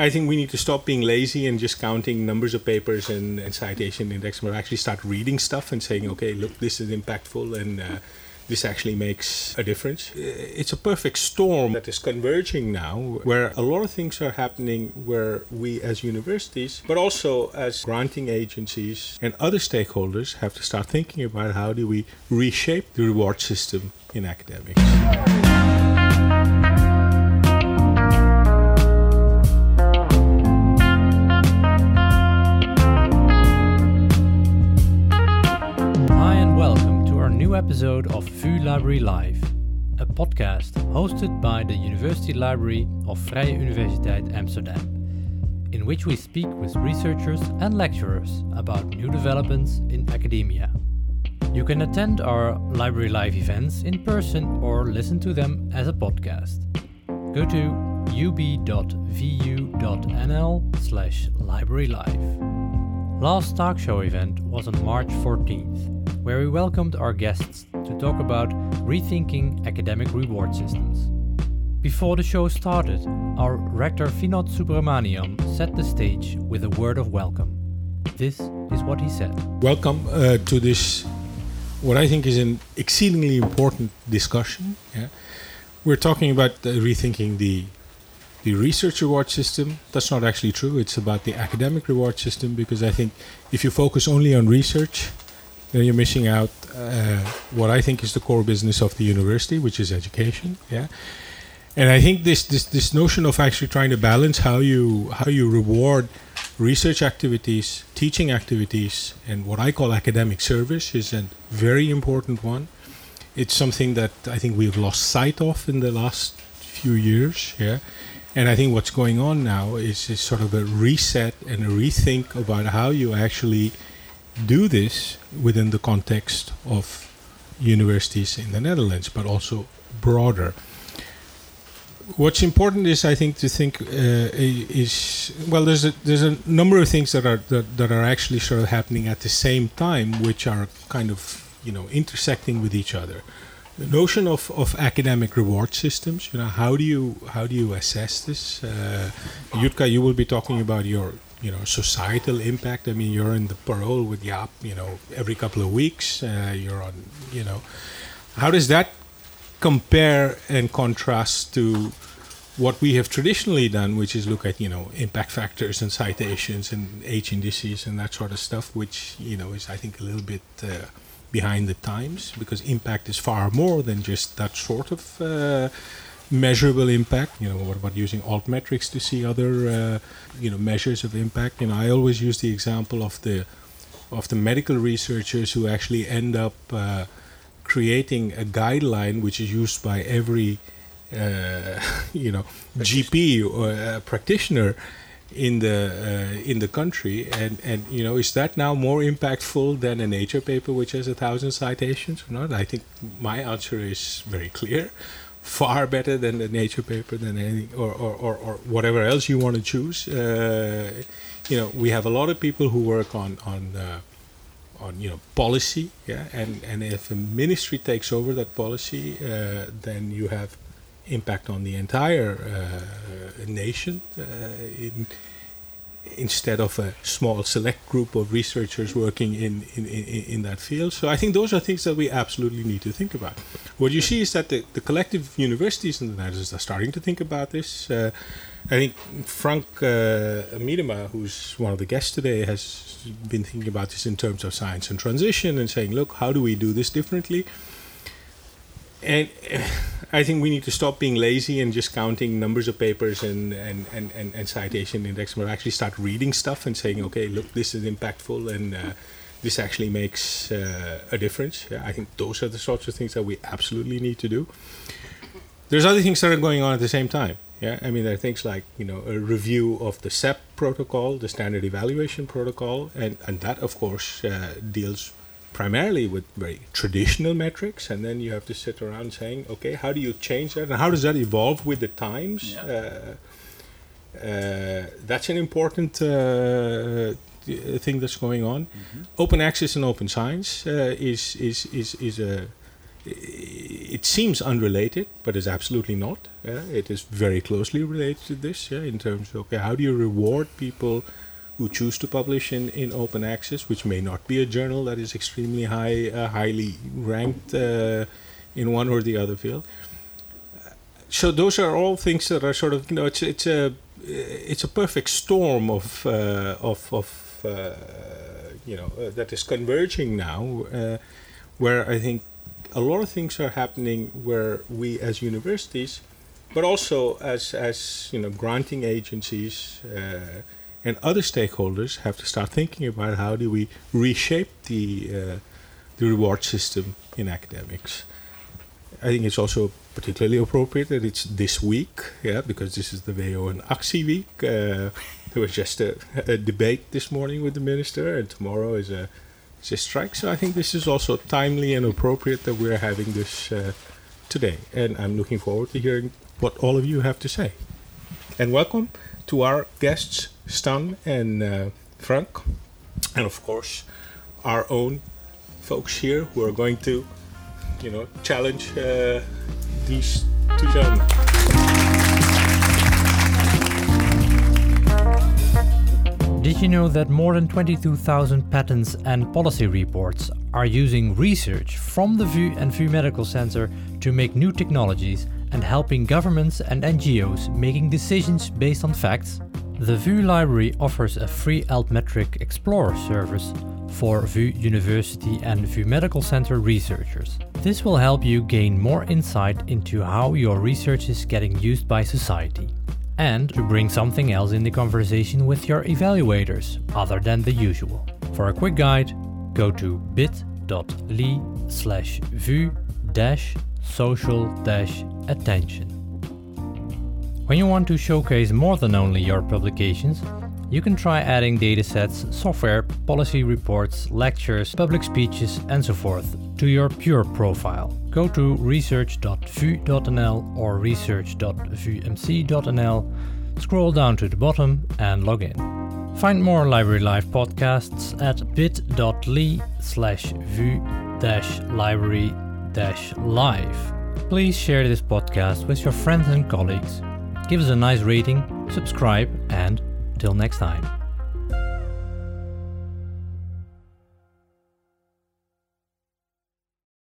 I think we need to stop being lazy and just counting numbers of papers and, and citation index, but actually start reading stuff and saying, okay, look, this is impactful and uh, this actually makes a difference. It's a perfect storm that is converging now, where a lot of things are happening where we as universities, but also as granting agencies and other stakeholders have to start thinking about how do we reshape the reward system in academics. Episode of VU Library Live, a podcast hosted by the University Library of Vrije Universiteit Amsterdam, in which we speak with researchers and lecturers about new developments in academia. You can attend our Library Live events in person or listen to them as a podcast. Go to ub.vu.nl slash librarylive. Last talk show event was on March 14th where we welcomed our guests to talk about rethinking academic reward systems. Before the show started, our rector Vinod Subramaniam set the stage with a word of welcome. This is what he said. Welcome uh, to this, what I think is an exceedingly important discussion. Yeah? We're talking about uh, rethinking the the research reward system. That's not actually true. It's about the academic reward system because I think if you focus only on research, then you're missing out uh, what I think is the core business of the university, which is education. Yeah, and I think this this this notion of actually trying to balance how you how you reward research activities, teaching activities, and what I call academic service is a very important one. It's something that I think we've lost sight of in the last few years. Yeah. And I think what's going on now is, is sort of a reset and a rethink about how you actually do this within the context of universities in the Netherlands, but also broader. What's important is, I think, to think uh, is well. There's a there's a number of things that are that, that are actually sort of happening at the same time, which are kind of you know intersecting with each other. The notion of, of academic reward systems. You know, how do you how do you assess this? Uh, you will be talking about your you know societal impact. I mean, you're in the Parool with Jaap, you know, every couple of weeks. Uh, you're on, you know, how does that compare and contrast to what we have traditionally done, which is look at you know impact factors and citations and H indices and that sort of stuff, which you know is I think a little bit uh, behind the times because impact is far more than just that sort of. Uh, measurable impact. You know, what about using altmetrics to see other uh, you know measures of impact? You know, I always use the example of the of the medical researchers who actually end up uh, creating a guideline which is used by every uh, you know GP or practitioner in the uh, in the country and and you know is that now more impactful than a nature paper which has a thousand citations or not i think my answer is very clear far better than the nature paper than any or, or, or, or whatever else you want to choose. Uh, you know we have a lot of people who work on on uh, on you know policy yeah and and if a ministry takes over that policy uh, then you have impact on the entire uh, nation uh, in instead of a small select group of researchers working in, in, in, in, that field. So I think those are things that we absolutely need to think about. What you see is that the, the collective universities in the Netherlands are starting to think about this. Uh, I think Frank uh, Miedema, who's one of the guests today, has been thinking about this in terms of Science in Transition and saying, look, how do we do this differently? And I think we need to stop being lazy and just counting numbers of papers and, and, and, and, and citation index, but actually start reading stuff and saying, okay, look, this is impactful and uh, this actually makes uh, a difference. Yeah, I think those are the sorts of things that we absolutely need to do. There's other things that are going on at the same time. Yeah, I mean there are things like you know a review of the SEP protocol, the standard evaluation protocol, and and that of course uh, deals primarily with very traditional metrics, and then you have to sit around saying, okay, how do you change that, and how does that evolve with the times? Yeah. Uh, uh, that's an important uh, thing that's going on. Mm-hmm. Open access and open science uh, is is is is a it seems unrelated, but it's absolutely not. Yeah? It is very closely related to this yeah? in terms of okay, how do you reward people who choose to publish in, in open access, which may not be a journal that is extremely high, uh, highly ranked uh, in one or the other field. So those are all things that are sort of you know it's it's a it's a perfect storm of uh, of of uh, you know uh, that is converging now, uh, where I think a lot of things are happening where we as universities, but also as as you know granting agencies and other stakeholders have to start thinking about how do we reshape the uh, the reward system in academics. I think it's also particularly appropriate that it's this week, yeah, because this is the WO in Actie week. Uh, there was just a, a, debate this morning with the minister, and tomorrow is a, is a strike. So I think this is also timely and appropriate that we're having this uh, today. And I'm looking forward to hearing what all of you have to say. And welcome to our guests, Stan and uh, Frank, and of course, our own folks here who are going to, you know, challenge uh, these two gentlemen. Did you know that more than 22,000 patents and policy reports are using research from the VU and VU Medical Center to make new technologies and helping governments and NGOs making decisions based on facts? The VU Library offers a free Altmetric Explorer service for VU University and VU Medical Center researchers. This will help you gain more insight into how your research is getting used by society and to bring something else in the conversation with your evaluators other than the usual. For a quick guide, go to bit.ly slash vu dash social attention. When you want to showcase more than only your publications, you can try adding datasets, software, policy reports, lectures, public speeches, and so forth to your pure profile. Go to research.vu.nl or research.vumc.nl, scroll down to the bottom, and log in. Find more Library Live podcasts at bit.ly slash vu library live. Please share this podcast with your friends and colleagues. Give us a nice rating, subscribe, and Till next time.